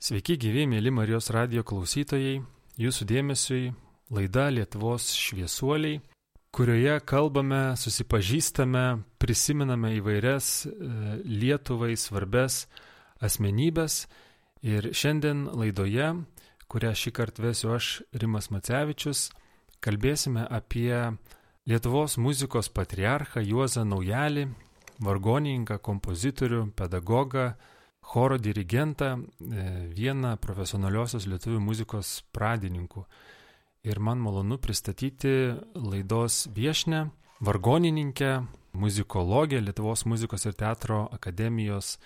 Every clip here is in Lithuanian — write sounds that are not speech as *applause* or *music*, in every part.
Sveiki gyvi, mėly Marijos radio klausytojai, jūsų dėmesiui laida Lietuvos šviesuoliai, kurioje kalbame, susipažįstame, prisimename įvairias e, Lietuvai svarbes asmenybės ir šiandien laidoje, kurią šį kartą vesiu aš, Rimas Macevičius, kalbėsime apie Lietuvos muzikos patriarchą Juozą Naujalį, vargonininką, kompozitorių, pedagogą, choro dirigentą, e, vieną profesionaliosios lietuvių muzikos pradininkų. Ir man malonu pristatyti laidos viešnę, vargonininkę, muzikologę Lietuvos muzikos ir teatro akademijos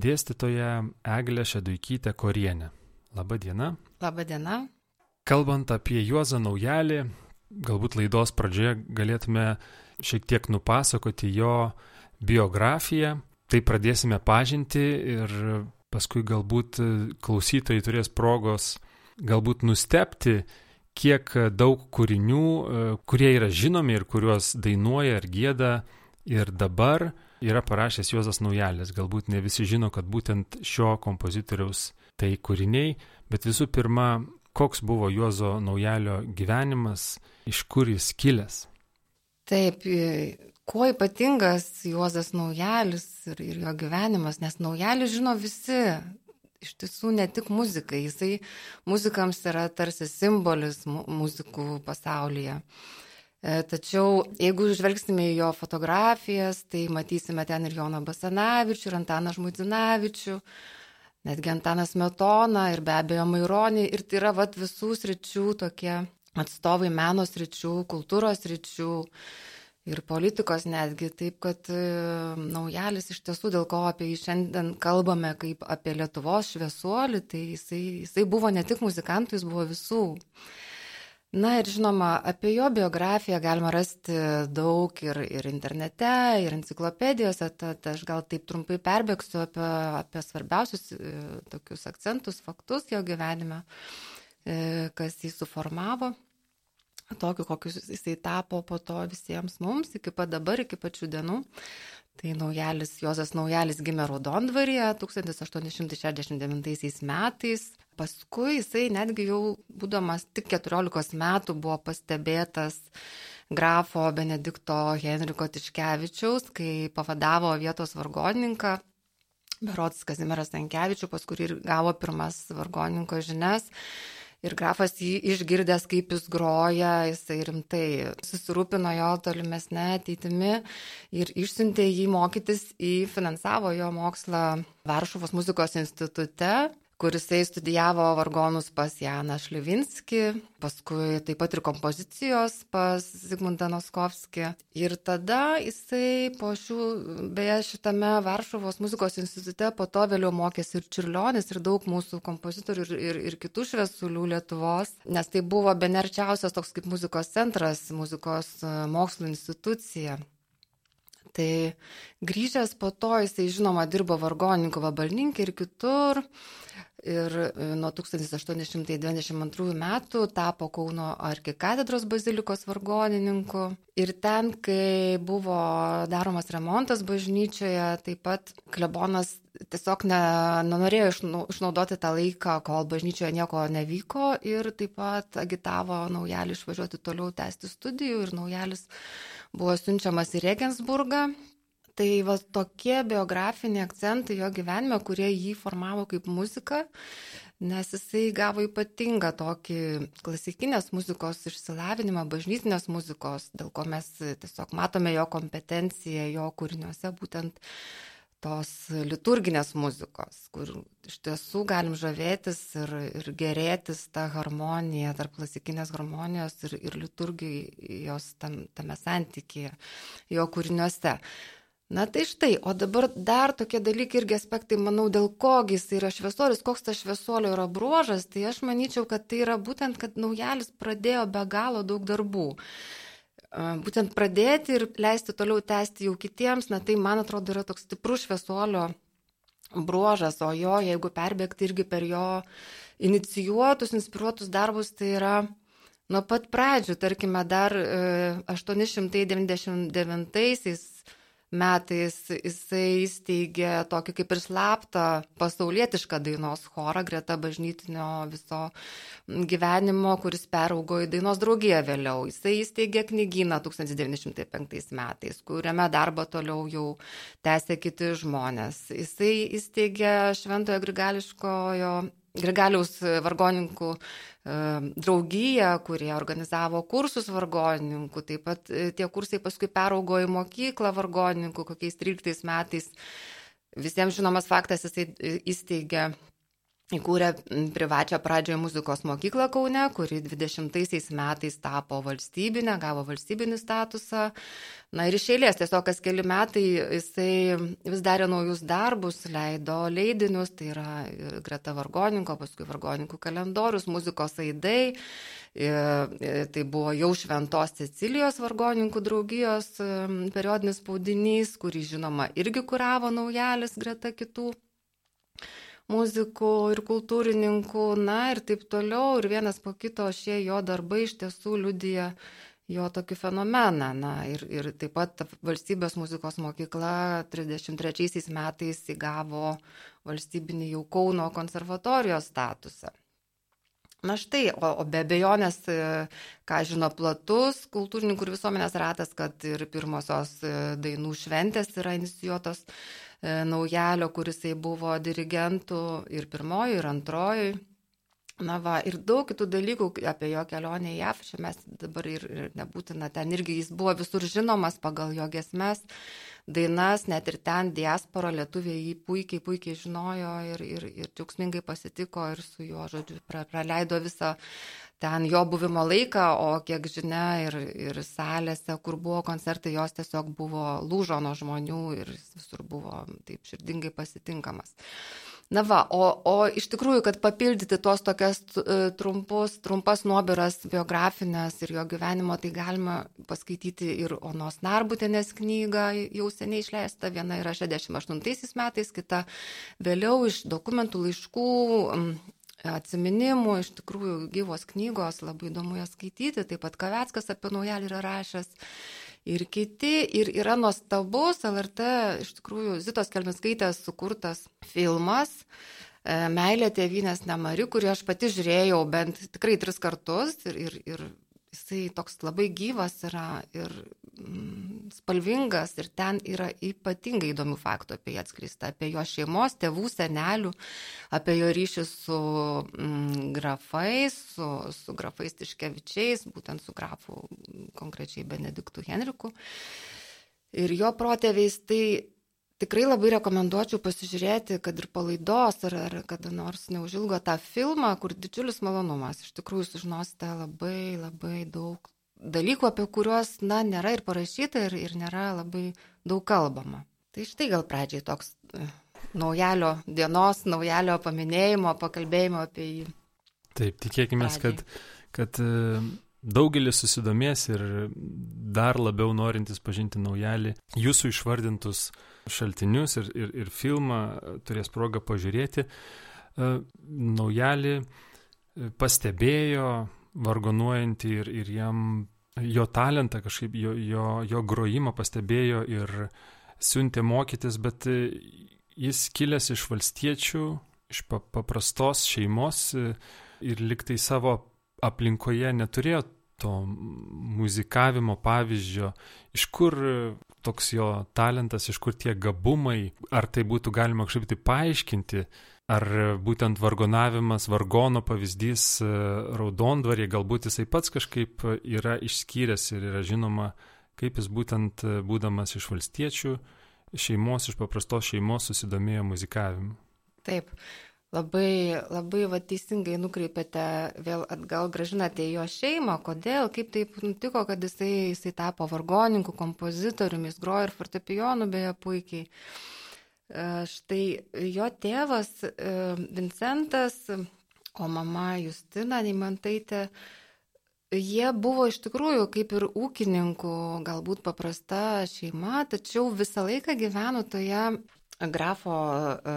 dėstytoją Eglę Šeduikytę Korienę. Labą dieną. Labą dieną. Kalbant apie Juozą Naujalį, galbūt laidos pradžioje galėtume šiek tiek nupasakoti jo biografiją tai pradėsime pažinti ir paskui galbūt klausytojai turės progos galbūt nustepti, kiek daug kūrinių, kurie yra žinomi ir kuriuos dainuoja ar gėda ir dabar yra parašęs Juozas Naujalis. Galbūt ne visi žino, kad būtent šio kompozitoriaus tai kūriniai, bet visų pirma, koks buvo Juozo Naujalio gyvenimas, iš kur jis kilęs. Taip, kuo ypatingas Juozas Naujalis ir, ir jo gyvenimas, nes Naujalis žino visi, iš tiesų ne tik muzikai, jisai muzikams yra tarsi simbolis muzikų pasaulyje. E, tačiau jeigu žvelgsime į jo fotografijas, tai matysime ten ir Joną Basanavičių, ir Antaną Žmudzinavičių, netgi Antaną Smetoną ir be abejo Maironį. Ir tai yra vat, visų sričių tokie atstovai meno sričių, kultūros sričių ir politikos netgi. Taip, kad e, naujalis iš tiesų, dėl ko apie jį šiandien kalbame kaip apie Lietuvos šviesuolį, tai jisai, jisai buvo ne tik muzikantų, jis buvo visų. Na ir žinoma, apie jo biografiją galima rasti daug ir, ir internete, ir enciklopedijose, tad aš gal taip trumpai perbėgsiu apie, apie svarbiausius e, tokius akcentus, faktus jo gyvenime, e, kas jį suformavo tokiu, kokius jisai tapo po to visiems mums, iki pat dabar, iki pačių dienų. Tai naujalis, Jozas Naujalis gimė Raudondvaryje 1869 metais. Paskui jisai netgi jau būdamas tik 14 metų buvo pastebėtas grafo Benedikto Henriko Tiškevičiaus, kai pavadavo vietos vargonininką, Berots Kazimieras Tankievičius, pas kurį gavo pirmas vargonininko žinias Ir grafas jį išgirdęs, kaip jis groja, jisai rimtai susirūpino jo tolimesnė ateitimi ir išsiuntė jį mokytis į finansavo jo mokslą Varšuvos muzikos institute kur jisai studijavo vargonus pas Janą Šlivinski, paskui taip pat ir kompozicijos pas Zigmundą Noskovskį. Ir tada jisai po šių, beje, šitame Varšuvos muzikos institute po to vėliau mokėsi ir Čirlionis, ir daug mūsų kompozitorių ir, ir, ir kitų šviesulių Lietuvos, nes tai buvo benerčiausias toks kaip muzikos centras, muzikos mokslo institucija. Tai grįžęs po to jisai, žinoma, dirbo vargonininkų vabalninkį ir kitur. Ir e, nuo 1892 metų tapo Kauno arkikatedros bazilikos vargonininku. Ir ten, kai buvo daromas remontas bažnyčioje, taip pat klebonas tiesiog ne, nenorėjo išnaudoti tą laiką, kol bažnyčioje nieko nevyko. Ir taip pat agitavo naujalį išvažiuoti toliau tęsti studijų. Ir naujalis buvo siunčiamas į Regensburgą. Tai va tokie biografiniai akcentai jo gyvenime, kurie jį formavo kaip muzika, nes jisai gavo ypatingą tokį klasikinės muzikos išsilavinimą, bažnytinės muzikos, dėl ko mes tiesiog matome jo kompetenciją jo kūriniuose, būtent tos liturginės muzikos, kur iš tiesų galim žavėtis ir, ir gerėtis tą harmoniją tarp klasikinės harmonijos ir, ir liturgijos tam, tame santykėje jo kūriniuose. Na tai štai, o dabar dar tokie dalykai irgi aspektai, manau, dėl kogi jis yra šviesuolis, koks tas šviesuolio yra bruožas, tai aš manyčiau, kad tai yra būtent, kad naujalis pradėjo be galo daug darbų. Būtent pradėti ir leisti toliau tęsti jau kitiems, na tai man atrodo yra toks stiprus šviesuolio bruožas, o jo, jeigu perbėgti irgi per jo inicijuotus, inspiruotus darbus, tai yra nuo pat pradžių, tarkime, dar 899 metais jisai įsteigė tokį kaip ir slaptą pasaulietišką dainos chorą greta bažnytinio viso gyvenimo, kuris peraugo į dainos draugiją vėliau. Jisai įsteigė knygyną 1905 metais, kuriame darbą toliau jau tęsė kiti žmonės. Jisai įsteigė Šventojo Grigališkojo Grigaliaus vargoninkų e, draugiją, kurie organizavo kursus vargonininkų, taip pat e, tie kursai paskui peraugo į mokyklą vargonininkų, kokiais 13 metais. Visiems žinomas faktas, jisai e, įsteigė įkūrė privačią pradžioje muzikos mokyklą Kaune, kuri 20 metais tapo valstybinė, gavo valstybinį statusą. Na ir iš eilės, tiesiog kas keli metai jisai vis darė naujus darbus, leido leidinius, tai yra greta vargoninko, paskui vargoninkų kalendorius, muzikos aidai. Tai buvo jau Šventos Cecilijos vargoninkų draugijos periodinis spaudinys, kurį žinoma irgi kuravo naujalis greta kitų muzikų ir kultūrininkų, na ir taip toliau. Ir vienas po kito šie jo darbai iš tiesų liudija jo tokį fenomeną. Na, ir, ir taip pat valstybės muzikos mokykla 33 metais įgavo valstybinį jau Kauno konservatorijos statusą. Na štai, o, o be abejonės, ką žino platus kultūrininkų ir visuomenės ratas, kad ir pirmosios dainų šventės yra inicijuotos E, naujalio, kuris buvo dirigentų ir pirmoji, ir antroji. Na va, ir daug kitų dalykų apie jo kelionę į JAV, čia mes dabar ir, ir nebūtina, ten irgi jis buvo visur žinomas pagal jo gesmes, dainas, net ir ten diaspora lietuviai jį puikiai, puikiai žinojo ir, ir, ir džiaugsmingai pasitiko ir su juo, žodžiu, pra, praleido visą ten jo buvimo laiką, o kiek žinia, ir, ir salėse, kur buvo koncertai, jos tiesiog buvo lūžo nuo žmonių ir visur buvo taip širdingai pasitinkamas. Na va, o, o iš tikrųjų, kad papildyti tuos tokias e, trumpus, trumpas nuobiras biografinės ir jo gyvenimo, tai galima paskaityti ir Onos Narbutinės knygą, jau seniai išleista, viena yra 68 metais, kita vėliau iš dokumentų laiškų atsiminimų, iš tikrųjų gyvos knygos, labai įdomu jas skaityti, taip pat Kaveckas apie naujalį yra rašęs. Ir kiti, ir yra nuostabus LRT, iš tikrųjų, Zitos Kelminskaitės sukurtas filmas e, Meilė tėvynės nemari, kurį aš pati žiūrėjau bent tikrai tris kartus ir, ir, ir jisai toks labai gyvas yra ir mm, spalvingas ir ten yra ypatingai įdomių faktų apie jį atskleista, apie jo šeimos, tėvų, senelių, apie jo ryšį su mm, grafais, su, su grafais Tiškevičiais, būtent su grafu konkrečiai Benediktu Henriku. Ir jo protėviais tai tikrai labai rekomenduočiau pasižiūrėti, kad ir palaidos, ar, ar kada nors neužilgo tą filmą, kur didžiulis malonumas. Iš tikrųjų sužinosite labai labai daug dalykų, apie kuriuos, na, nėra ir parašyta, ir, ir nėra labai daug kalbama. Tai štai gal pradžiai toks e, naujalio dienos, naujalio paminėjimo, pakalbėjimo apie jį. Taip, tikėkime, kad, kad e, daugelis susidomės ir dar labiau norintis pažinti naujalį, jūsų išvardintus šaltinius ir, ir, ir filmą turės progą pažiūrėti. E, naujalį e, pastebėjo vargonuojantį ir, ir jam jo talentą, kažkaip jo, jo, jo grojimą pastebėjo ir siuntė mokytis, bet e, jis kilęs iš valstiečių, iš paprastos šeimos ir liktai savo aplinkoje neturėjo to muzikavimo pavyzdžio, iš kur toks jo talentas, iš kur tie gabumai, ar tai būtų galima kažkaip tai paaiškinti, ar būtent vargonavimas, vargono pavyzdys e, raudondvarė, galbūt jisai pats kažkaip yra išskyręs ir yra žinoma, kaip jis būtent e, būdamas iš valstiečių šeimos, iš paprastos šeimos susidomėjo muzikavimu. Taip, Labai, labai va, teisingai nukreipėte vėl atgal, gražinate jo šeimą, kodėl, kaip taip nutiko, kad jisai, jisai tapo vargonininku, kompozitoriumi, jis grojo ir fortepijonu beje puikiai. E, štai jo tėvas e, Vincentas, o mama Justina Neimantaitė, jie buvo iš tikrųjų kaip ir ūkininkų, galbūt paprasta šeima, tačiau visą laiką gyveno toje grafo e,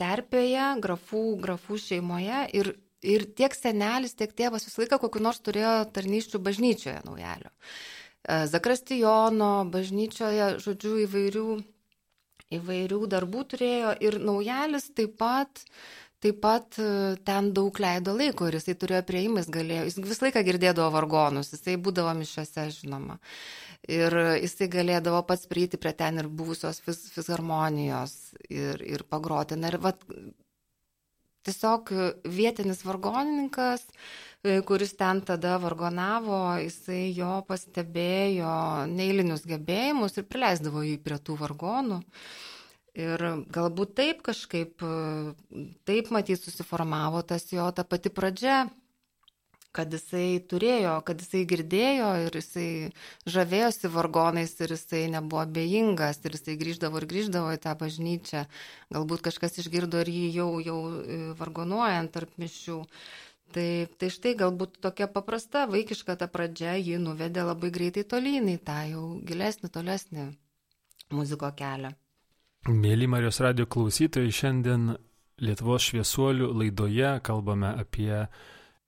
terpėje, grafų, grafų šeimoje ir, ir tiek senelis, tiek tėvas visą laiką kokiu nors turėjo tarnyščių bažnyčioje naujalio. Zakristijono bažnyčioje, žodžiu, įvairių, įvairių darbų turėjo ir naujalis taip pat taip pat e, ten daug leido laiko ir jisai turėjo prieimais, galėjo, jis visą laiką girdėdavo vargonus, jisai būdavo mišiose, žinoma. Ir jisai galėdavo pats prieiti prie ten ir buvusios fisharmonijos ir, ir pagroti. Na ir vat, tiesiog vietinis vargonininkas, e, kuris ten tada vargonavo, jisai jo pastebėjo neįlinius gebėjimus ir prileisdavo jį prie tų vargonų. Ir galbūt taip kažkaip, taip matyt, susiformavo tas jo ta pati pradžia, kad jisai turėjo, kad jisai girdėjo ir jisai žavėjosi vargonais ir jisai nebuvo bejingas ir jisai grįždavo ir grįždavo į tą bažnyčią. Galbūt kažkas išgirdo ir jį jau, jau e, vargonuojant tarp mišių. Tai, tai štai galbūt tokia paprasta vaikiška ta pradžia jį nuvedė labai greitai tolyn į tą jau gilesnį, tolesnį muziko kelią. Mėly Marijos radio klausytojai, šiandien Lietuvos šviesuolių laidoje kalbame apie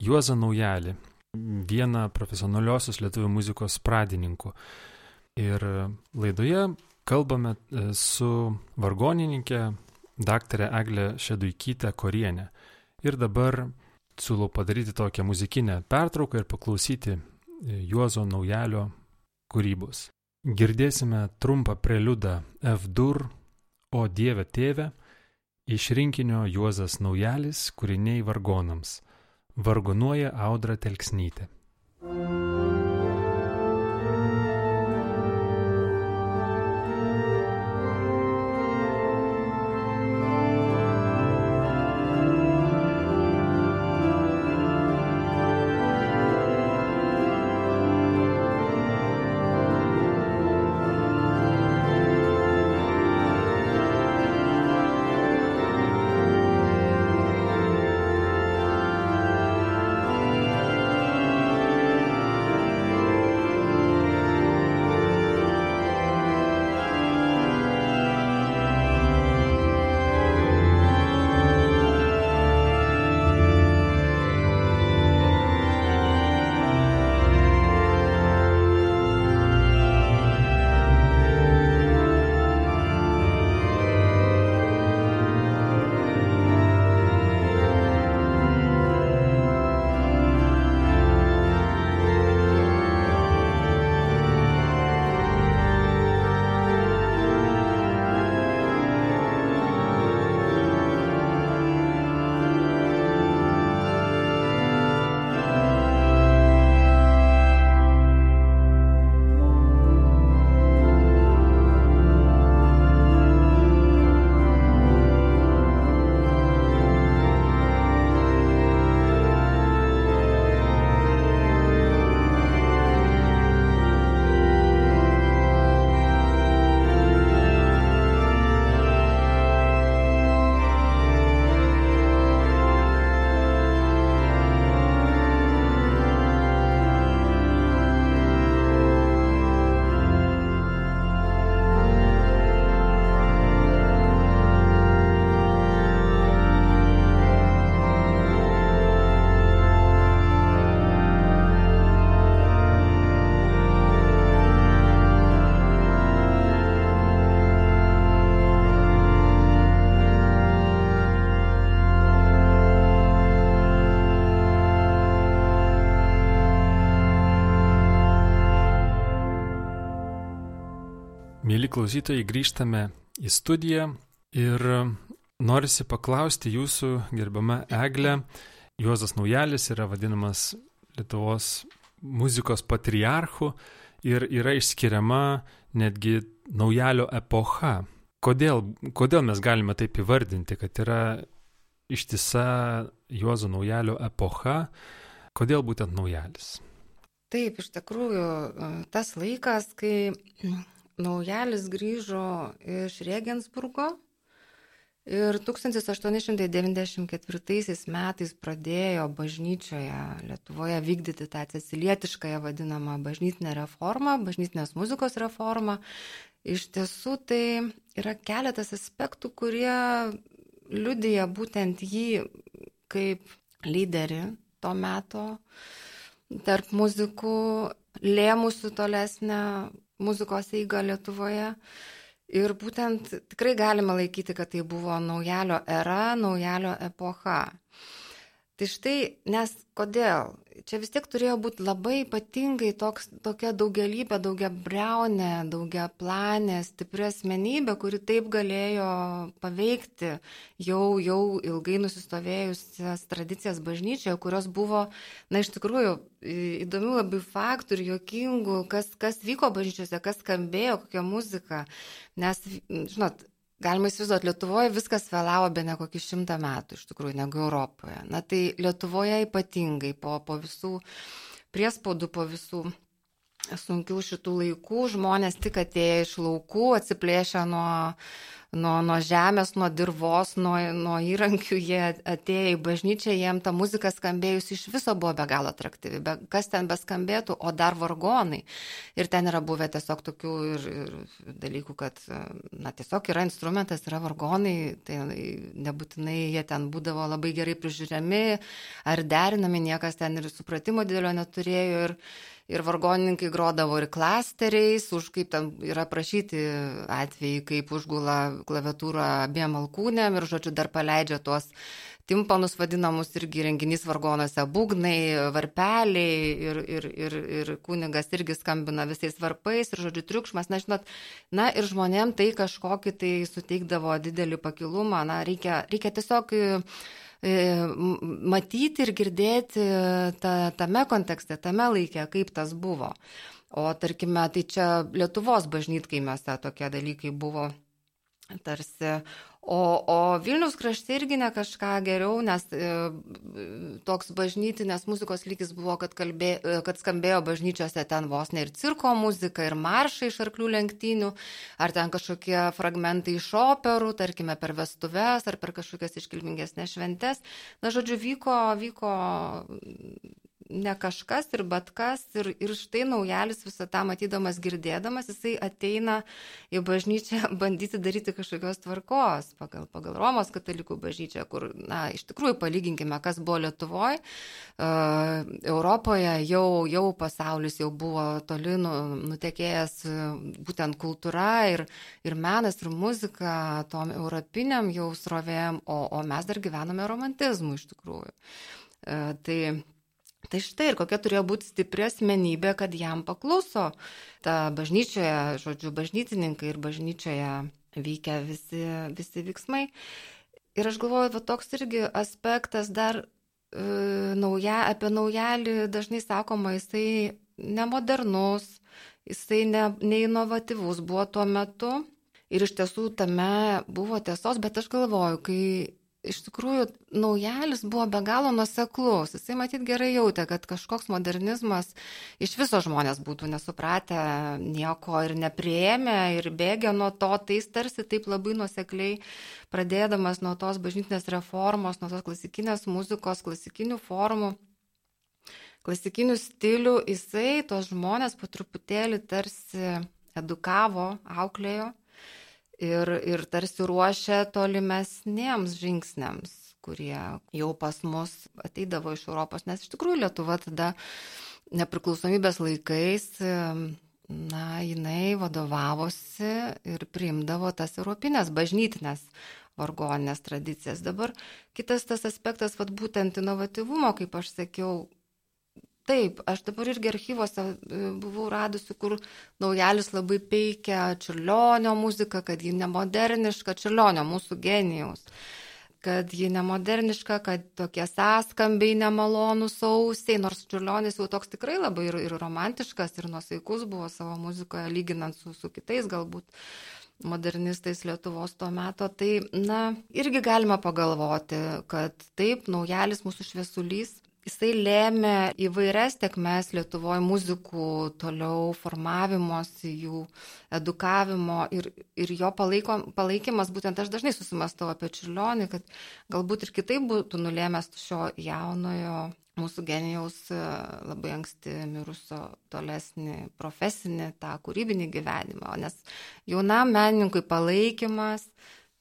Juozą Naujalį, vieną profesionaliosios lietuvių muzikos pradininkų. Ir laidoje kalbame e, su vargonininkė daktarė Eglė Šeduikytė Korienė. Ir dabar siūlau padaryti tokią muzikinę pertrauką ir paklausyti e, Juozo Naujalio kūrybos. Girdėsime trumpą preliudą F-dur O Dieve tėve, iš rinkinio Juozas Naujalis kūriniai vargonams. Vargonuoja Audra Telksnytė. thank you klausytojai, grįžtame į studiją ir norisi paklausti jūsų, gerbama Eglė, Juozas Naujalis yra vadinamas Lietuvos muzikos patriarchu ir yra išskiriama netgi naujalio epocha. Kodėl, kodėl mes galime taip įvardinti, kad yra ištisa Juozo naujalio epocha, kodėl būtent naujalis? Taip, iš tikrųjų, tas laikas, kai Naujalis grįžo iš Regensburgo ir 1894 metais pradėjo bažnyčioje Lietuvoje vykdyti tą cecilietiškąją vadinamą bažnytinę reformą, bažnytinės muzikos reformą. Iš tiesų tai yra keletas aspektų, kurie liudija būtent jį kaip lyderį to meto tarp muzikų, lėmusių tolesnę muzikos eigą Lietuvoje. Ir būtent tikrai galima laikyti, kad tai buvo naujalio era, naujalio epocha. Tai štai, nes kodėl? Čia vis tiek turėjo būti labai ypatingai toks, tokia daugelybė, daugia breunė, daugia planė, stipri asmenybė, kuri taip galėjo paveikti jau, jau ilgai nusistovėjusias tradicijas bažnyčioje, kurios buvo, na iš tikrųjų, įdomių labai faktų ir juokingų, kas, kas vyko bažnyčiose, kas skambėjo, kokia muzika. Nes, žinot, Galima įsivaizduoti, Lietuvoje viskas vėlavo be ne kokį šimtą metų iš tikrųjų negu Europoje. Na tai Lietuvoje ypatingai po, po visų priespaudų, po visų sunkių šitų laikų žmonės tik atėję iš laukų, atsiplėšę nuo, nuo, nuo žemės, nuo dirvos, nuo, nuo įrankių, jie atėjo į bažnyčią, jiem ta muzika skambėjusi iš viso buvo be galo atraktyvi, be, kas ten beskambėtų, o dar vargonai. Ir ten yra buvę tiesiog tokių ir, ir dalykų, kad, na, tiesiog yra instrumentas, yra vargonai, tai nebūtinai jie ten būdavo labai gerai prižiūrimi ar derinami, niekas ten ir supratimo didelio neturėjo. Ir, ir vargonininkai grodavo ir klasteriais, už kaip ten yra prašyti atvejai, kaip užgula klaviatūrą abiem alkūnėm ir, žodžiu, dar paleidžia tuos timpanus vadinamus irgi renginys vargonuose, būgnai, varpeliai ir, ir, ir, ir kunigas irgi skambina visais varpais ir, žodžiu, triukšmas, na, žinot, na ir žmonėm tai kažkokį tai suteikdavo didelį pakilumą, na, reikia, reikia tiesiog matyti ir girdėti ta, tame kontekste, tame laikė, kaip tas buvo. O tarkime, tai čia Lietuvos bažnytkaimiuose tokie dalykai buvo tarsi O, o Vilnius krašte irgi ne kažką geriau, nes e, toks bažnytinės muzikos lygis buvo, kad, kalbė, e, kad skambėjo bažnyčiose ten vos ne ir cirko muzika, ir maršai iš arklių lenktynių, ar ten kažkokie fragmentai iš operų, tarkime per vestuves, ar per kažkokias iškilmingesnės šventes. Na, žodžiu, vyko, vyko ne kažkas ir bet kas. Ir, ir štai naujalis visą tą matydamas, girdėdamas, jisai ateina į bažnyčią *laughs* bandyti daryti kažkokios tvarkos pagal, pagal Romos katalikų bažnyčią, kur, na, iš tikrųjų palyginkime, kas buvo Lietuvoje. Uh, Europoje jau, jau pasaulis jau buvo toli nu, nutekėjęs būtent kultūra ir, ir menas ir muzika tom europiniam jau srovėm, o, o mes dar gyvename romantizmu iš tikrųjų. Uh, tai Tai štai ir kokia turėjo būti stipri asmenybė, kad jam pakluso ta bažnyčioje, žodžiu, bažnytininkai ir bažnyčioje vykę visi, visi veiksmai. Ir aš galvoju, va toks irgi aspektas dar e, nauja, apie naujalį dažnai sakoma, jisai nemodernus, jisai ne, neinovatyvus buvo tuo metu. Ir iš tiesų tame buvo tiesos, bet aš galvoju, kai iš tikrųjų naujalis buvo be galo nuseklus. Jisai matyt gerai jautė, kad kažkoks modernizmas iš viso žmonės būtų nesupratę nieko ir neprieėmę ir bėgę nuo to, tai jis tarsi taip labai nusekliai pradėdamas nuo tos bažnytinės reformos, nuo tos klasikinės muzikos, klasikinių formų. Klasikinių stilių jisai tos žmonės po truputėlį tarsi edukavo, auklėjo ir, ir tarsi ruošia tolimesniems žingsniams, kurie jau pas mus ateidavo iš Europos, nes iš tikrųjų Lietuva tada nepriklausomybės laikais, na, jinai vadovavosi ir priimdavo tas europinės bažnytinės vargoninės tradicijas. Dabar kitas tas aspektas, vad būtent inovatyvumo, kaip aš sakiau, Taip, aš dabar irgi archyvose e, buvau radusi, kur naujalis labai peikia čiurlionio muziką, kad ji nemoderniška, čiurlionio mūsų genijaus, kad ji nemoderniška, kad tokie sąskambiai nemalonus ausiai, nors čiurlionis jau toks tikrai labai ir, ir romantiškas, ir nuosaikus buvo savo muzikoje, lyginant su, su kitais galbūt modernistais Lietuvos tuo metu. Tai, na, irgi galima pagalvoti, kad taip, naujalis mūsų šviesulys Jisai lėmė įvairias tekmes Lietuvoje muzikų toliau formavimosi, jų edukavimo ir, ir jo palaiko, palaikymas, būtent aš dažnai susimastau apie Čiurlionį, kad galbūt ir kitaip būtų nulėmęs šio jaunojo mūsų genijaus e, labai anksti mirusio tolesnį profesinį, tą kūrybinį gyvenimą. Nes jaunam menininkui palaikymas,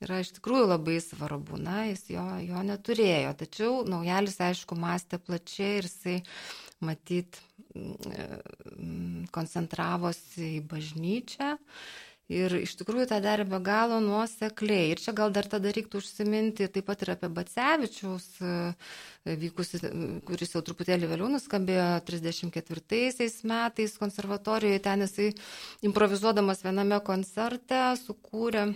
yra iš tikrųjų labai svarbu. Na, jis jo, jo neturėjo. Tačiau naujalis, aišku, mąstė plačiai ir jisai matyt mm, koncentravosi į bažnyčią. Ir iš tikrųjų tą darė be galo nuosekliai. Ir čia gal dar tada reiktų užsiminti taip pat ir apie Bacevičiaus e, vykusi, kuris jau truputėlį vėliau nuskambėjo 34 metais konservatorijoje. Ten jisai improvizuodamas viename koncerte sukūrė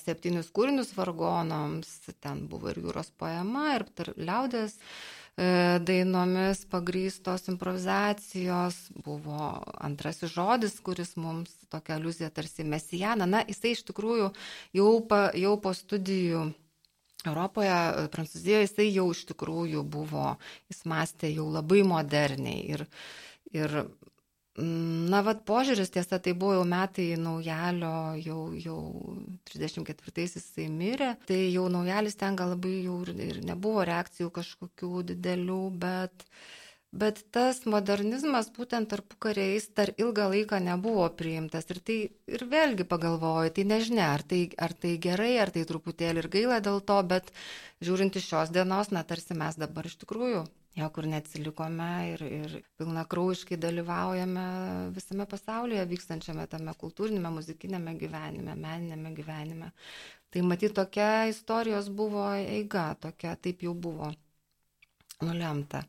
septynius kūrinius vargonams, ten buvo ir jūros poema, ir liaudės e, dainomis pagrystos improvizacijos, buvo antrasis žodis, kuris mums tokia aliuzija tarsi mesijana. Na, jisai iš tikrųjų jau, pa, jau po studijų Europoje, Prancūzijoje jisai jau iš tikrųjų buvo, jis mąstė jau labai moderniai ir, ir Na, vad požiūris, tiesa, tai buvo jau metai naujalio, jau, jau 34-aisiais jisai mirė, tai jau naujalis ten gal labai jau ir, ir nebuvo reakcijų kažkokių didelių, bet, bet tas modernizmas būtent tarpu kariais dar ilgą laiką nebuvo priimtas. Ir tai ir vėlgi pagalvoju, tai nežinia, ar tai, ar tai gerai, ar tai truputėlį ir gaila dėl to, bet žiūrint iš šios dienos, na, tarsi mes dabar iš tikrųjų niekur neatsilikome ir, ir pilnakraujiškai dalyvaujame visame pasaulyje vykstančiame tame kultūrinėme, muzikinėme gyvenime, meninėme gyvenime. Tai matyt, tokia istorijos buvo eiga, tokia taip jau buvo nulemta.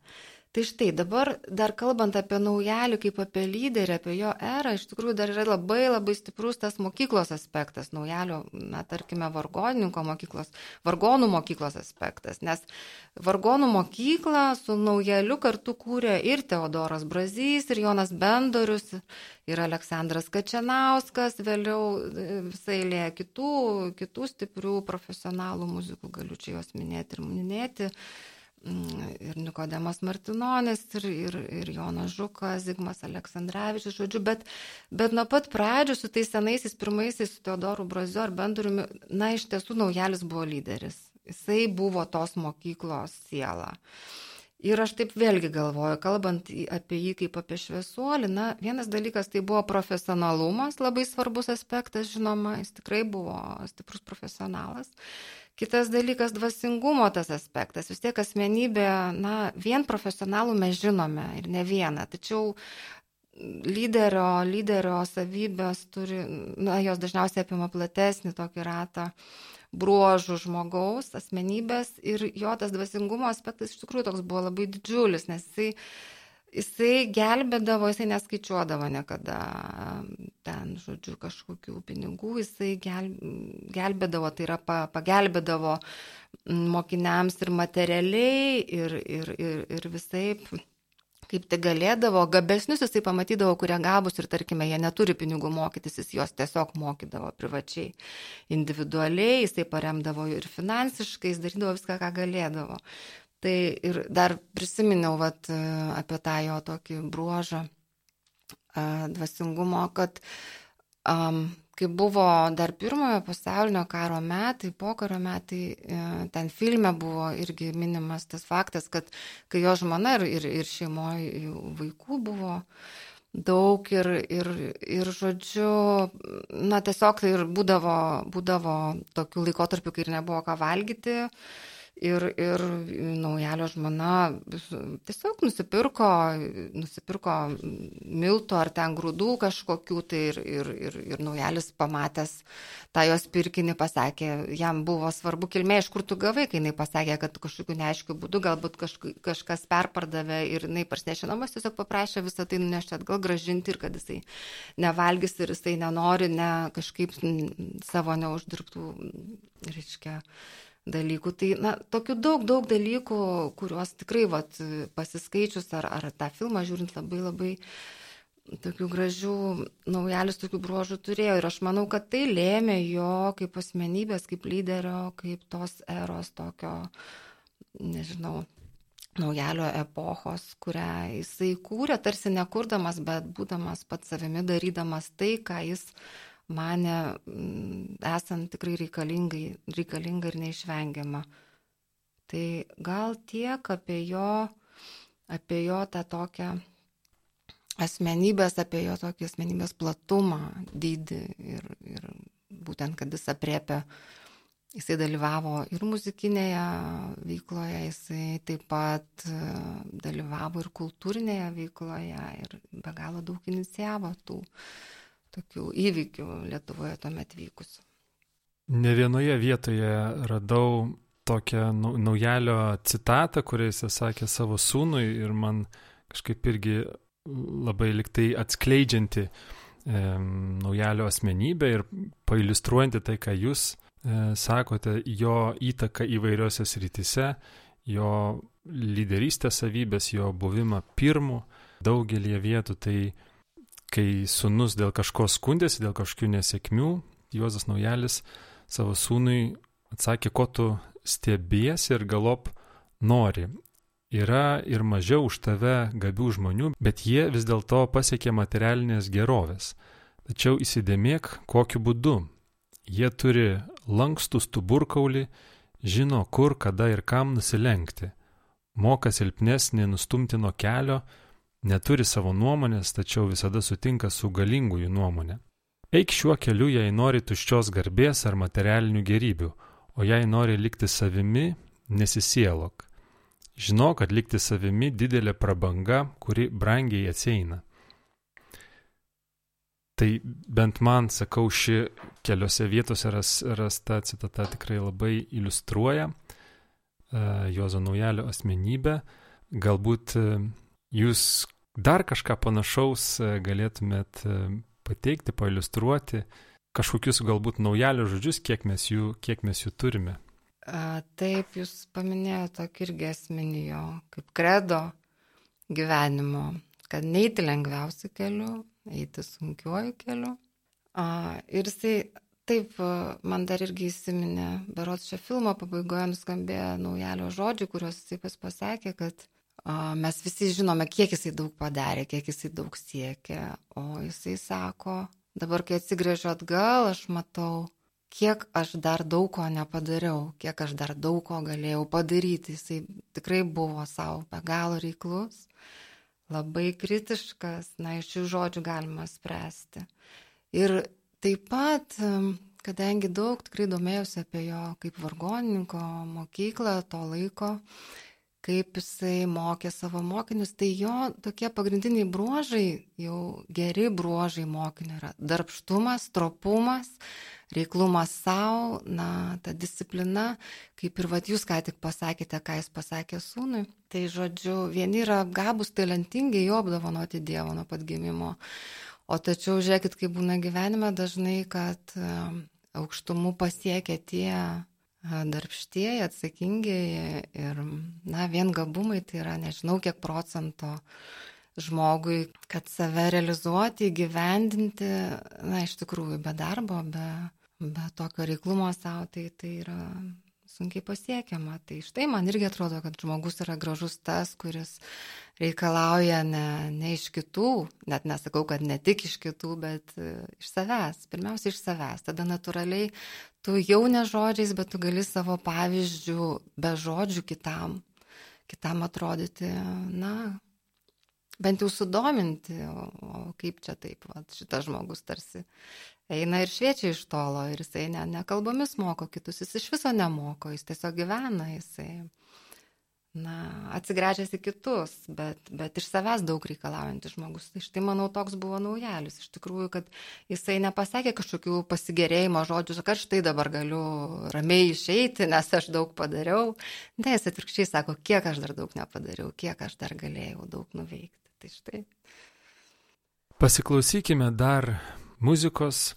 Tai štai dabar dar kalbant apie naujalį kaip apie lyderį, apie jo erą, iš tikrųjų dar yra labai labai stiprus tas mokyklos aspektas, naujalio, na, tarkime, vargonininko mokyklos, vargonų mokyklos aspektas, nes vargonų mokyklą su naujaliu kartu kūrė ir Teodoras Brazys, ir Jonas Bendorius, ir Aleksandras Kačianauskas, vėliau e, visai lėja kitų, kitų stiprių profesionalų muzikų, galiu čia juos minėti ir minėti. Mm, ir Nikodemas Martinonis, ir, ir, ir Jonas Žukas, Zigmas Aleksandrevičius, žodžiu, bet, bet nuo pat pradžių su tais senaisiais pirmaisiais, su Teodoru Braziu ar Benduriumi, na, iš tiesų naujalis buvo lyderis. Jisai buvo tos mokyklos siela. Ir aš taip vėlgi galvoju, kalbant apie jį kaip apie šviesuolį, na, vienas dalykas tai buvo profesionalumas, labai svarbus aspektas, žinoma, jis tikrai buvo stiprus profesionalas. Kitas dalykas - dvasingumo tas aspektas. Vis tiek asmenybė, na, vien profesionalų mes žinome ir ne vieną, tačiau lyderio, lyderio savybės turi, na, jos dažniausiai apima platesnį tokį ratą bruožų žmogaus, asmenybės ir jo tas dvasingumo aspektas iš tikrųjų toks buvo labai didžiulis, nes jisai jisai gelbėdavo, jisai neskaičiuodavo niekada ten, žodžiu, kažkokių pinigų, jisai gel, gelbėdavo, tai yra pa, pagelbėdavo mokiniams ir materialiai, ir, ir, ir, ir visai kaip tai galėdavo, gabesnius jisai pamatydavo, kurie gabus ir tarkime, jie neturi pinigų mokytis, jis juos tiesiog mokydavo privačiai, individualiai, jisai paremdavo ir finansiškai, jis darydavo viską, ką galėdavo. Tai ir dar prisiminiau vat, apie tą jo tokį bruožą dvasingumo, kad um, kai buvo dar pirmojo pasaulinio karo metai, pokario metai, e, ten filme buvo irgi minimas tas faktas, kad kai jo žmona ir, ir, ir šeimoje vaikų buvo daug ir, ir, ir žodžiu, na tiesiog tai ir būdavo, būdavo tokių laikotarpių, kai ir nebuvo ką valgyti. Uh, ir, ir naujalio žmona tiesiog nusipirko, nusipirko miltų ar ten grūdų kažkokių, tai ir, ir, ir, ir naujalis pamatęs tą jos pirkinį pasakė, jam buvo svarbu kilmė, iš kur tu gavai, kai jinai pasakė, kad kažkokiu neaiškiu būdu galbūt kažk, kažkas perpardavė ir jinai parsinešinamas tiesiog paprašė visą tai nunešti atgal gražinti ir kad jisai nevalgys ir jisai nenori ne kažkaip savo neuždirbtų, reiškia, dalykų. Tai, na, tokių daug, daug dalykų, kuriuos tikrai, vat, pasiskaičius ar, ar tą filmą žiūrint labai labai tokių gražių naujalis tokių bruožų turėjo. Ir aš manau, kad tai lėmė jo kaip asmenybės, kaip lyderio, kaip tos eros tokio, nežinau, naujalio epochos, kurią jisai kūrė, tarsi nekurdamas, bet būdamas pats savimi, darydamas tai, ką jis mane mm, esant tikrai reikalinga ir neišvengiama. Tai gal tiek apie jo, apie jo tą tokią asmenybės, apie jo tokį asmenybės platumą, dydį ir, ir būtent, kad jis apriepia, jisai dalyvavo ir muzikinėje veikloje, jisai taip pat e, dalyvavo ir kultūrinėje veikloje ir be galo daug inicijavo tų tokių įvykių Lietuvoje tuomet vykusių. Ne vienoje vietoje radau tokią naujalio citatą, kurią jis sakė savo sūnui ir man kažkaip irgi labai liktai atskleidžianti e, naujalio asmenybę ir pailustruojanti tai, ką jūs e, sakote, jo įtaką įvairiose srityse, jo lyderystės savybės, jo buvimą pirmu daugelį vietų. Tai kai sunus dėl kažko skundėsi, dėl kažkokių nesėkmių, Juozas Naujalis savo sūnui atsakė, ko tu stebėsi ir galop nori. Yra ir mažiau už tave gabių žmonių, bet jie vis dėlto pasiekė materialinės gerovės. Tačiau įsidėmėk, kokiu būdu. Jie turi lankstų stuburkaulį, žino, kur, kada ir kam nusilenkti. Moka silpnesnį nustumti nuo kelio, neturi savo nuomonės, tačiau visada sutinka su galingųjų nuomonė. Eik šiuo keliu, jei nori tuščios garbės ar materialinių gerybių, o jei nori likti savimi, nesisielok. Žinau, kad likti savimi didelė prabanga, kuri brangiai atsieina. Tai bent man, sakau, ši keliose vietose ras, rasta citata tikrai labai iliustruoja uh, Juozo Naujalio asmenybę. Galbūt uh, jūs dar kažką panašaus uh, galėtumėt uh, pateikti, pailustruoti, kažkokius galbūt naujalio žodžius, kiek mes jų, kiek mes jų turime. A, taip, jūs paminėjote tokį irgi esminį jo kaip kredo gyvenimo, kad neiti lengviausiu keliu, eiti sunkiuoju keliu. A, ir jisai, taip, man dar irgi įsiminė, berots šio filmo pabaigoje nuskambėjo naujalio žodžiai, kuriuos jisai pas pasakė, kad mes visi žinome, kiek jisai daug padarė, kiek jisai daug siekė, o jisai sako, Dabar, kai atsigrėžiu atgal, aš matau, kiek aš dar daug ko nepadariau, kiek aš dar daug ko galėjau padaryti. Jisai tikrai buvo savo be galo reiklus, labai kritiškas, na, iš šių žodžių galima spręsti. Ir taip pat, kadangi daug tikrai domėjausi apie jo kaip vargonininko mokyklą to laiko, kaip jisai mokė savo mokinius, tai jo tokie pagrindiniai bruožai, jau geri bruožai mokinio yra darbštumas, tropumas, reiklumas savo, na, ta disciplina, kaip ir vat jūs ką tik pasakėte, ką jis pasakė sūnui. Tai žodžiu, vieni yra gabus, talentingi, jo apdovanoti Dievo nuo pat gimimo. O tačiau žiūrėkit, kaip būna gyvenime dažnai, kad aukštumų pasiekia tie darbštieji, atsakingieji ir, na, vien gabumai tai yra nežinau kiek procento žmogui, kad save realizuoti, įgyvendinti, na, iš tikrųjų, be darbo, be, be tokio reiklumo savo, tai tai yra sunkiai pasiekiama. Tai štai man irgi atrodo, kad žmogus yra gražus tas, kuris reikalauja ne, ne iš kitų, net nesakau, kad ne tik iš kitų, bet e, iš savęs, pirmiausia iš savęs. Tada natūraliai tu jau ne žodžiais, bet tu gali savo pavyzdžių be žodžių kitam, kitam atrodyti, na, bent jau sudominti, o, o kaip čia taip, va, šitas žmogus tarsi eina ir šviečia iš tolo ir jisai ne, ne kalbomis moko kitus, jis iš viso nemoko, jis tiesiog gyvena, jisai, na, atsigręžęs į kitus, bet, bet iš savęs daug reikalaujantis žmogus. Tai štai, manau, toks buvo naujalis. Iš tikrųjų, kad jisai nepasakė kažkokių pasigėrėjimo žodžių, kad štai dabar galiu ramiai išeiti, nes aš daug padariau. Ne, jis atvirkščiai sako, kiek aš dar daug nepadariau, kiek aš dar galėjau daug nuveikti. Tai štai. Pasiklausykime dar muzikos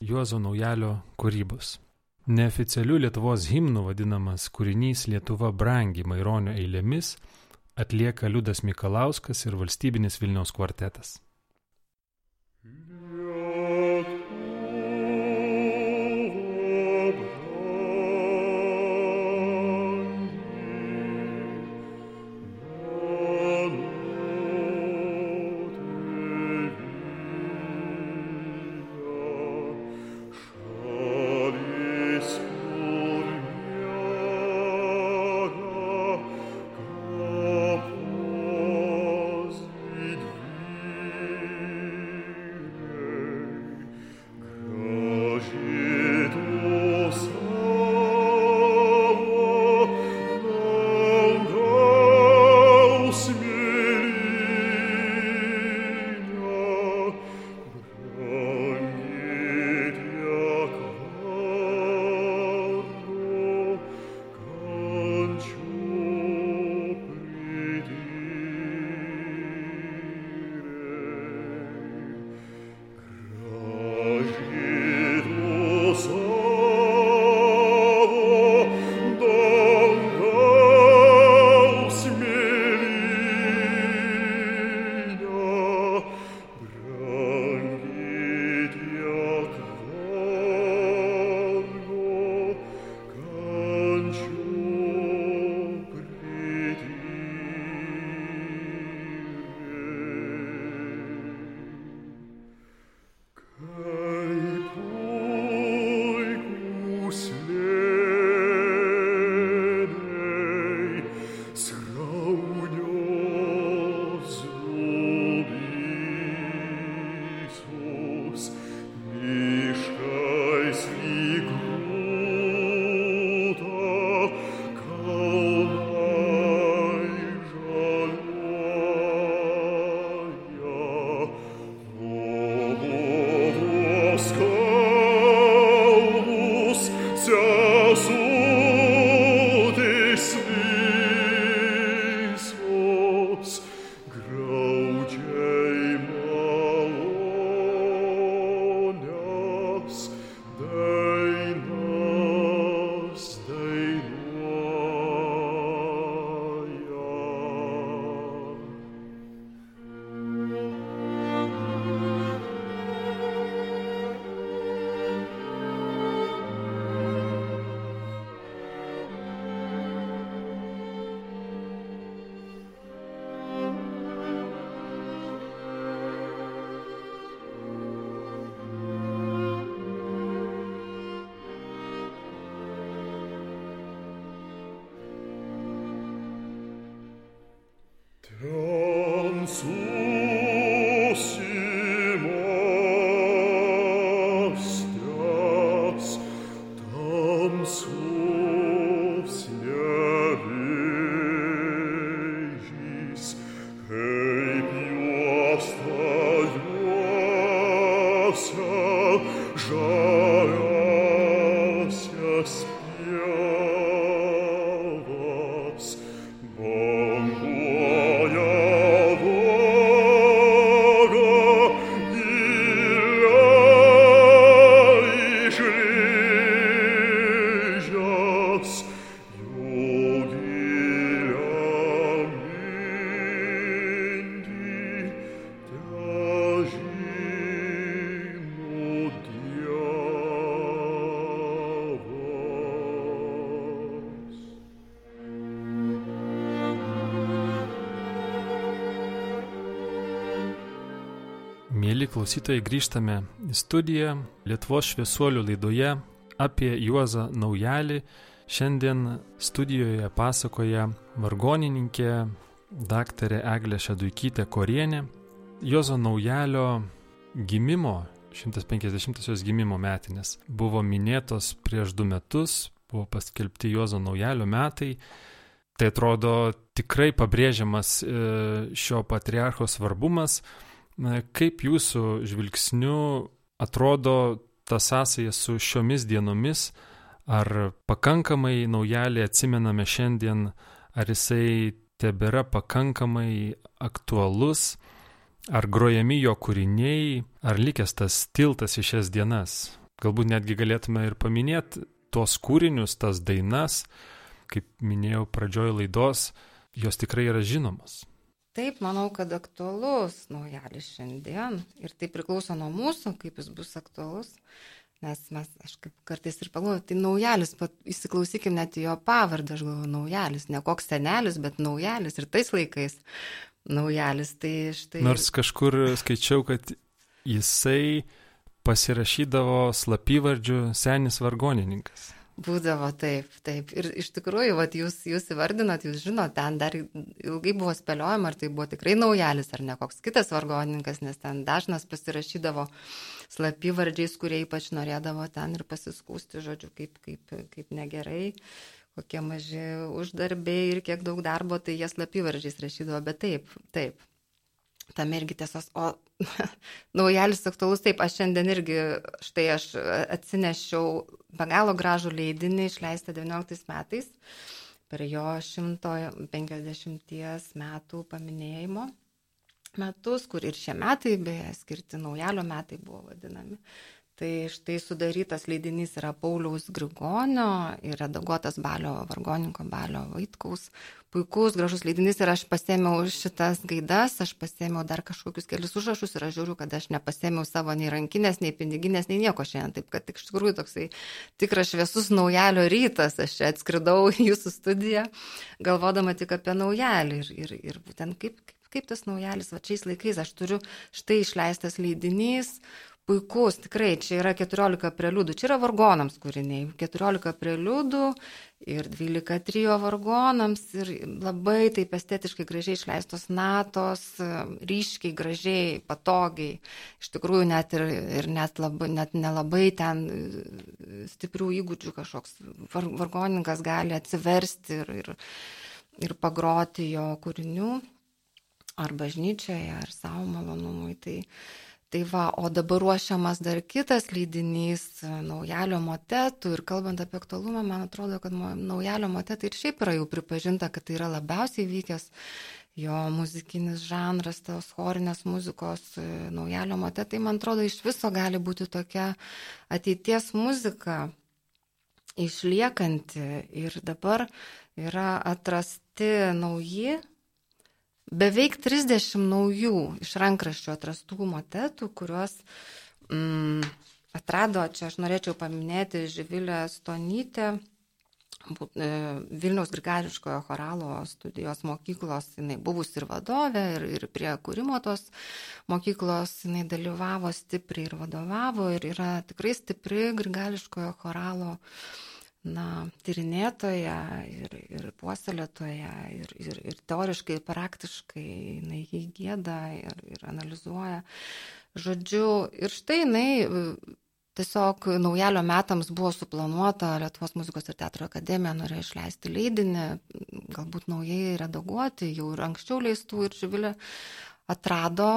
Juozo Naujalio kūrybos. Neoficialių Lietuvos himnų vadinamas kūrinys Lietuva brangi Maironio eilėmis atlieka Liudas Mikalauskas ir valstybinis Vilniaus kvartetas. Klausytojai, grįžtame į studiją Lietuvos šviesuolių laidoje apie Juozą Naujalį. Šiandien studijoje pasakoja vargonininkė daktarė Eglė Šeduikytė Korienė. Juozo Naujalio gimimo, 150-osios gimimo metinės, buvo minėtos prieš du metus, buvo paskelbti Juozo Naujalio metai. Tai atrodo tikrai pabrėžiamas e, šio patriarcho svarbumas Kaip jūsų žvilgsniu atrodo ta sąsaja su šiomis dienomis, ar pakankamai naujalį atsimename šiandien, ar jisai tebėra pakankamai aktualus, ar grojami jo kūriniai, ar likęs tas tiltas į šias dienas. Galbūt netgi galėtume ir paminėti tuos kūrinius, tas dainas, kaip minėjau pradžioj laidos, jos tikrai yra žinomos. Taip, manau, kad aktualus naujalis šiandien ir tai priklauso nuo mūsų, kaip jis bus aktualus. Nes mes, aš kaip kartais ir pagalvoju, tai naujalis, pat įsiklausykim net jo pavardę, aš galvoju, naujalis, ne koks senelis, bet naujalis ir tais laikais naujalis. Tai štai... Nors kažkur skaičiau, kad jisai pasirašydavo slapyvardžių senis vargonininkas. Būdavo taip, taip. Ir iš tikrųjų, vat, jūs, jūs įvardinot, jūs žinot, ten dar ilgai buvo spėliojama, ar tai buvo tikrai naujalis, ar ne koks kitas vargonininkas, nes ten dažnas pasirašydavo slapyvardžiais, kurie ypač norėdavo ten ir pasiskūsti, žodžiu, kaip, kaip, kaip negerai, kokie maži uždarbiai ir kiek daug darbo, tai jie slapyvardžiais rašydavo, bet taip, taip. Tam irgi tiesos, o *laughs* naujalis aktualus, taip, aš šiandien irgi, štai aš atsinešiau be galo gražų leidinį išleistą 19 metais per jo 150 metų paminėjimo metus, kur ir šie metai, beje, skirti naujalio metai buvo vadinami. Tai štai sudarytas leidinys yra Pauliaus Grigonio ir redaguotas Balio vargoninko Balio Vaitkaus. Puikus, gražus leidinys ir aš pasėmiau šitas gaidas, aš pasėmiau dar kažkokius kelius užrašus ir aš žiūriu, kad aš nepasėmiau savo nei rankinės, nei piniginės, nei nieko šiandien. Taip kad iš tikrųjų toksai tikras šviesus naujalio rytas. Aš čia atskridau į jūsų studiją, galvodama tik apie naujalį ir, ir, ir būtent kaip, kaip, kaip tas naujalis, va šiais laikais aš turiu štai išleistas leidinys puikus, tikrai, čia yra 14 preliudų, čia yra vargonams kūriniai, 14 preliudų ir 12 trijo vargonams ir labai taip estetiškai gražiai išleistos natos, ryškiai, gražiai, patogiai, iš tikrųjų net ir, ir net, labai, net nelabai ten stiprių įgūdžių kažkoks var, vargoninkas gali atsiversti ir, ir, ir pagroti jo kūrinių ar bažnyčioje, ar savo malonumui. Tai, Tai va, o dabar ruošiamas dar kitas leidinys naujalio motetų. Ir kalbant apie aktualumą, man atrodo, kad naujalio motetai ir šiaip yra jau pripažinta, kad tai yra labiausiai vykęs jo muzikinis žanras, tos chorinės muzikos e, naujalio motetai, man atrodo, iš viso gali būti tokia ateities muzika išliekanti. Ir dabar yra atrasti nauji beveik 30 naujų iš rankraščio atrastų motetų, kuriuos mm, atrado, čia aš norėčiau paminėti Živilę Stonytę, e, Vilniaus grigališkojo choralo studijos mokyklos, jinai buvusi ir vadovė, ir, ir prie kūrimo tos mokyklos jinai dalyvavo stipriai ir vadovavo, ir yra tikrai stipri grigališkojo choralo uh, na, tyrinėtoja ir, ir puoselėtoja, ir, ir, ir teoriškai, ir praktiškai jinai jį gėda ir, ir analizuoja. Žodžiu, ir štai jinai e, tiesiog naujalio metams buvo suplanuota Lietuvos muzikos ir teatro akademija, norėjo išleisti leidinį, galbūt naujai redaguoti, jau ir anksčiau leistų ir Živilė atrado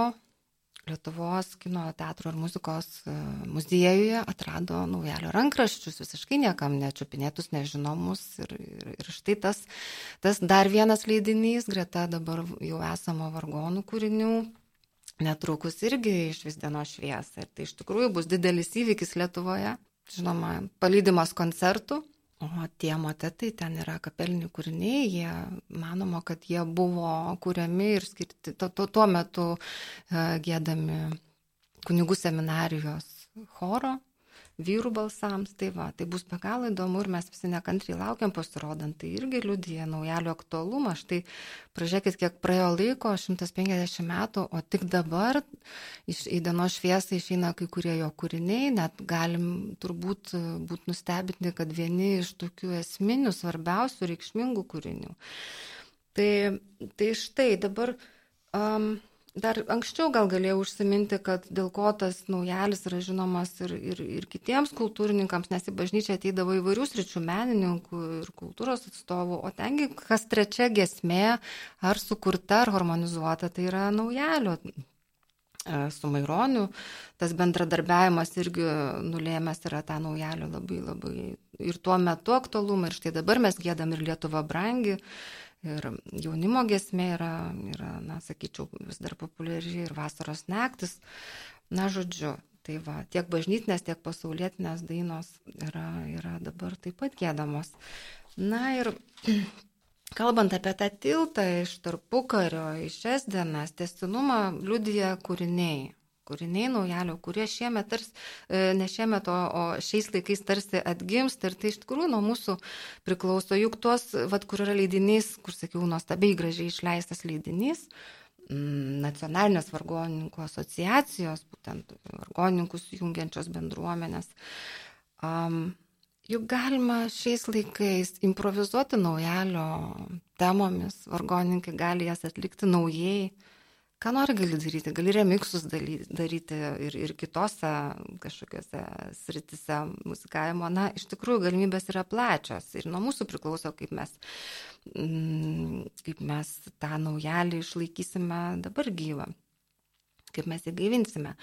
Lietuvos kino teatro ir muzikos e, muziejuje atrado naujalio rankraščius, visiškai niekam nečiupinėtus, nežinomus. Ir, ir, ir štai tas, tas dar vienas leidinys, greta dabar jau esamo vargonų kūrinių, netrukus irgi iš vis dienos šviesą. Ir tai iš tikrųjų bus didelis įvykis Lietuvoje. Žinoma, palydimas koncertų, O tie motetai ten yra kapeliniai kūriniai, jie manoma, kad jie buvo kūriami ir skirti tuo, tuo, tuo metu uh, gėdami kunigų seminarijos choro vyrų balsams. Tai va, tai bus be galo įdomu ir mes visi nekantriai laukiam pasirodant. Tai irgi liudija naujalio aktualumą. Štai pražiūrėkit, kiek praėjo laiko, 150 metų, o tik dabar iš, į dienos šviesą išeina kai kurie jo kūriniai, net galim turbūt būti nustebinti, kad vieni iš tokių esminių, svarbiausių, reikšmingų kūrinių. Tai, tai štai dabar um, Dar anksčiau gal galėjau užsiminti, kad dėl ko tas naujalis yra žinomas ir, ir, ir kitiems kultūrininkams, nes į bažnyčią ateidavo įvairių sričių menininkų ir kultūros atstovų, o tengi kas trečia gesmė ar sukurta, ar harmonizuota, tai yra naujalio e, su Maironiu. Tas bendradarbiavimas irgi nulėmęs yra tą naujalio labai labai ir tuo metu aktualumą. Ir štai dabar mes gėdam ir Lietuva brangi. Ir jaunimo gesmė yra, yra, na, sakyčiau, vis dar populiari ir vasaros naktis. Na, žodžiu, tai va, tiek bažnytinės, tiek pasaulietinės dainos yra, yra dabar taip pat gėdamos. Na ir *clears throat* kalbant apie tą tiltą iš tarpukario, iš šias dienas, testinumą liudija kūriniai kūriniai naujalio, kurie šiemet, tarsi, e, ne šiemet, o, o šiais laikais tarsi atgimsta ir tai iš tikrųjų nuo mūsų priklauso. Juk tuos, vad, kur yra leidinys, kur sakiau, nuostabiai gražiai išleistas leidinys, nacionalinės vargoninkų asociacijos, būtent vargoninkus jungiančios bendruomenės. Um, juk galima šiais laikais improvizuoti naujalio temomis, vargoninkai gali jas atlikti naujai ką nori gali daryti, gali remiksus daryti ir, ir kitose kažkokiose sritise muzikavimo. Na, iš tikrųjų, galimybės yra plačios ir nuo mūsų priklauso, kaip mes, mm, kaip mes tą naujalį išlaikysime dabar gyvą, kaip mes jį gaivinsime.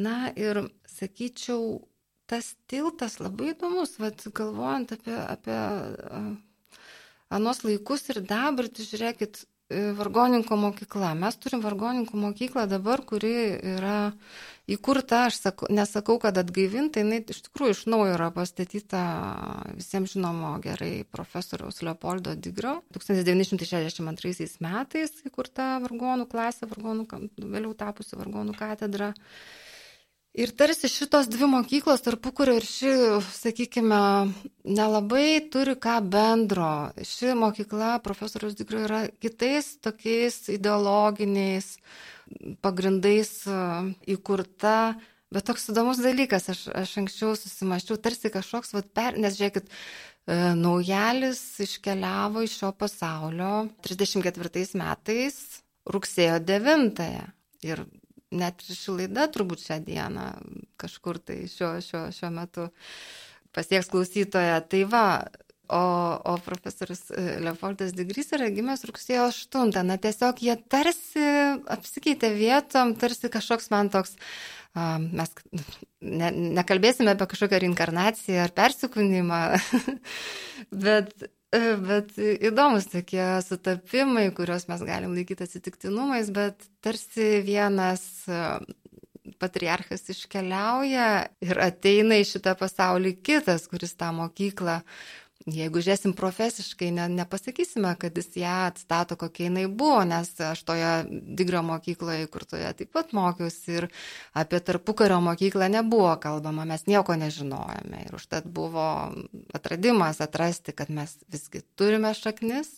Na ir sakyčiau, tas tiltas labai įdomus, vad galvojant apie, apie anos laikus ir dabartį, žiūrėkit, vargoninkų mokykla. Mes turim vargoninkų mokyklą dabar, kuri yra įkurta, aš sakau, nesakau, kad atgaivinta, jinai iš tikrųjų iš naujo yra pastatyta visiems žinomo gerai profesoriaus Leopoldo Digro. 1962 metais įkurta vargonų klasė, vargonų, vėliau tapusi vargonų katedra. Ir tarsi šitos dvi mokyklos, tarpukurio ir ši, sakykime, nelabai turi ką bendro. Ši mokykla profesorius Digro yra kitais tokiais ideologiniais pagrindais e, įkurta. Bet toks įdomus dalykas, aš, aš anksčiau susimaščiau, tarsi kažkoks, vat, per, nes žiūrėkit, e, naujalis iškeliavo iš šio pasaulio 34 metais rugsėjo 9. -ąją. Ir net ir ši laida turbūt šią dieną kažkur tai šiuo, šiuo, šiuo metu pasieks klausytoje. Tai va, o, o profesorius e, Leopoldas Digrys yra gimęs rugsėjo 8. Na tiesiog jie tarsi apsikeitė vietom, tarsi kažkoks man toks mes ne, nekalbėsime apie kažkokią reinkarnaciją ar persikūnymą, *laughs* bet Bet įdomus tokie sutapimai, kuriuos mes galim laikyti atsitiktinumais, bet tarsi vienas patriarchas iškeliauja ir ateina į šitą pasaulį kitas, kuris tą mokyklą Jeigu žiūrėsim profesiškai, ne, nepasakysime, kad jis ją atstato, kokia jinai buvo, nes aš toje Digrio mokykloje, kur toje taip pat mokiausi ir apie tarpukario mokyklą nebuvo kalbama, mes nieko nežinojame. Ir užtat buvo atradimas atrasti, kad mes visgi turime šaknis,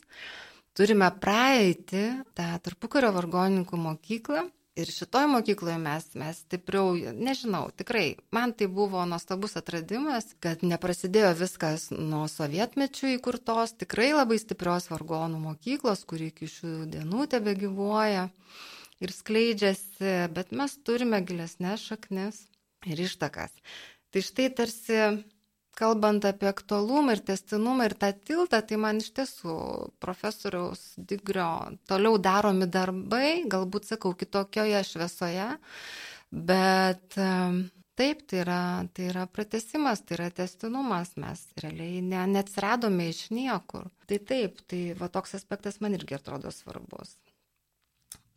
turime praeitį tą tarpukario vargoninkų mokyklą Ir šitoj mokykloje mes, mes stipriau, nežinau, tikrai, man tai buvo nuostabus atradimas, kad neprasidėjo viskas nuo sovietmečių įkurtos, tikrai labai stiprios vargonų mokyklos, kuri iki šių dienų tebe gyvuoja ir skleidžiasi, bet mes turime gilesnės šaknis ir ištakas. Tai štai tarsi kalbant apie aktualumą ir testinumą ir tą tiltą, tai man iš tiesų profesoriaus Digrio toliau daromi darbai, galbūt sakau, kitokioje šviesoje, bet taip, tai yra, tai yra pratesimas, tai yra testinumas, mes realiai ne, neatsiradome iš niekur. Tai taip, tai va toks aspektas man irgi atrodo svarbus.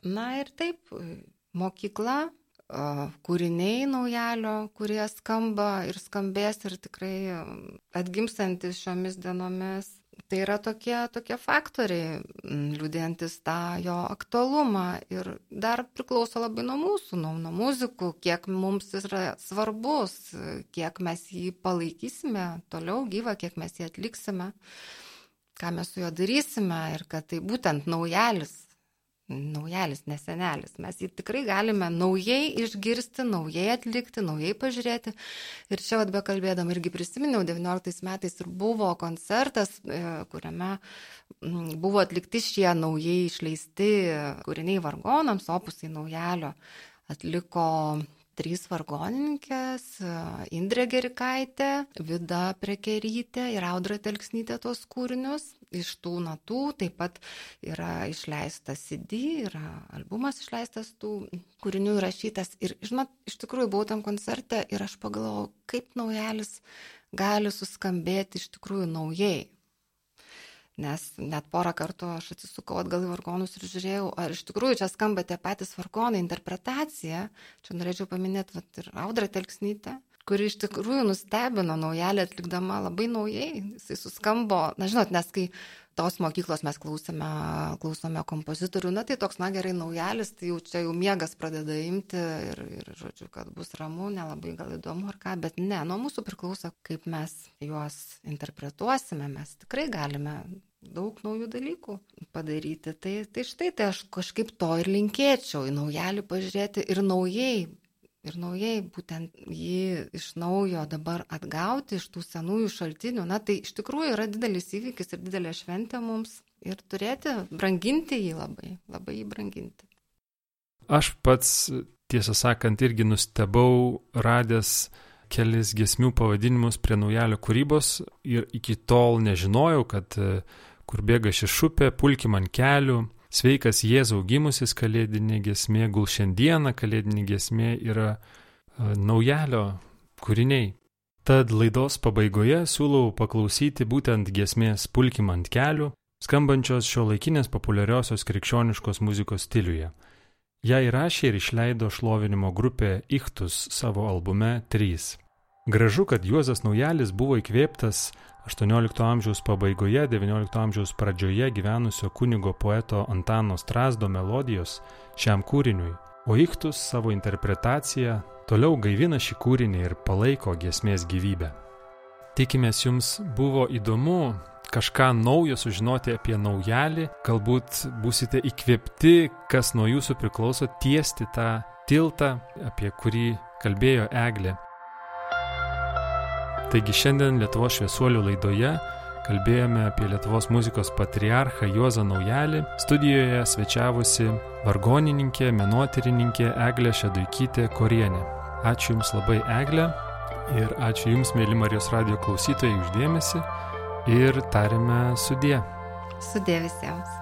Na ir taip, mokykla kūriniai naujalio, kurie skamba ir skambės ir tikrai atgimstantis šiomis dienomis. Tai yra tokie, tokie faktoriai, liūdėjantis tą jo aktualumą ir dar priklauso labai nuo mūsų, nuo, nuo muzikų, kiek mums jis yra svarbus, kiek mes jį palaikysime toliau gyvą, kiek mes jį atliksime, ką mes su juo darysime ir kad tai būtent naujalis naujalis, nesenelis. Mes jį tikrai galime naujai išgirsti, naujai atlikti, naujai pažiūrėti. Ir čia, vad be kalbėdam, irgi prisiminiau, 19 metais ir buvo koncertas, e, kuriame buvo atlikti šie naujai išleisti kūriniai vargonams, opusai naujalio. Atliko trys vargonininkės - Indrė Gerikaitė, Vida Prekerytė ir Audra Telksnytė tuos kūrinius. Iš tų natų taip pat yra išleistas CD, yra albumas išleistas tų kūrinių įrašytas. Ir, žinot, iš tikrųjų buvau tam koncerte ir aš pagalvojau, kaip naujalis gali suskambėti iš tikrųjų naujai nes net porą kartų aš atsisukau atgal į vargonus ir žiūrėjau, ar iš tikrųjų čia skamba tie patys vargonai, interpretacija. Čia norėčiau paminėti vat, ir Audrą Telksnytę, kuri iš tikrųjų nustebino naujalį atlikdama labai naujai. Jisai suskambo, na žinot, nes kai tos mokyklos mes klausome, klausome kompozitorių, na tai toks, na gerai, naujalis, tai jau čia jau miegas pradeda imti ir, ir žodžiu, kad bus ramu, nelabai gal įdomu ar ką, bet ne, nuo mūsų priklauso, kaip mes juos interpretuosime, mes tikrai galime daug naujų dalykų padaryti. Tai, tai štai, tai aš kažkaip to ir linkėčiau, į naujalį pažiūrėti ir naujai ir naujai būtent jį iš naujo dabar atgauti iš tų senųjų šaltinių, na tai iš tikrųjų yra didelis įvykis ir didelė šventė mums ir turėti, branginti jį labai, labai jį branginti. Aš pats, tiesą sakant, irgi nustebau radęs kelis gesmių pavadinimus prie naujalio kūrybos ir iki tol nežinojau, kad kur bėga ši šupė, pulkim ant kelių, Sveikas Jėzau gimusis kalėdinė gesmė, gul šiandieną kalėdinė gesmė yra naujalio kūriniai. Tad laidos pabaigoje siūlau paklausyti būtent gesmės Pulkim ant kelių, skambančios šio laikinės populiariosios krikščioniškos muzikos stiliuje. Ja įrašė ir išleido šlovinimo grupė Ichtus savo albume 3. Gražu, kad Juozas Naujalis buvo įkvėptas XVIII amžiaus pabaigoje, XIX amžiaus pradžioje gyvenusio kunigo poeto Antano Strasdo melodijos šiam kūriniui, o Ichtus savo interpretaciją toliau gaivina šį kūrinį ir palaiko giesmės gyvybę. Tikimės jums buvo įdomu kažką naujo sužinoti apie naujalį, galbūt busite įkvėpti, kas nuo jūsų priklauso tiesti tą tiltą, apie kurį kalbėjo Eglė. Taigi šiandien Lietuvos šviesuolių laidoje kalbėjome apie Lietuvos muzikos patriarchą Juozą Naujalį. Studijoje svečiavusi vargonininkė, menotyrininkė Eglė Šeduikytė Korienė. Ačiū Jums labai Eglė ir ačiū Jums, mėly Marijos radio klausytojai, uždėmesi ir tarime sudė. Sudė visiems.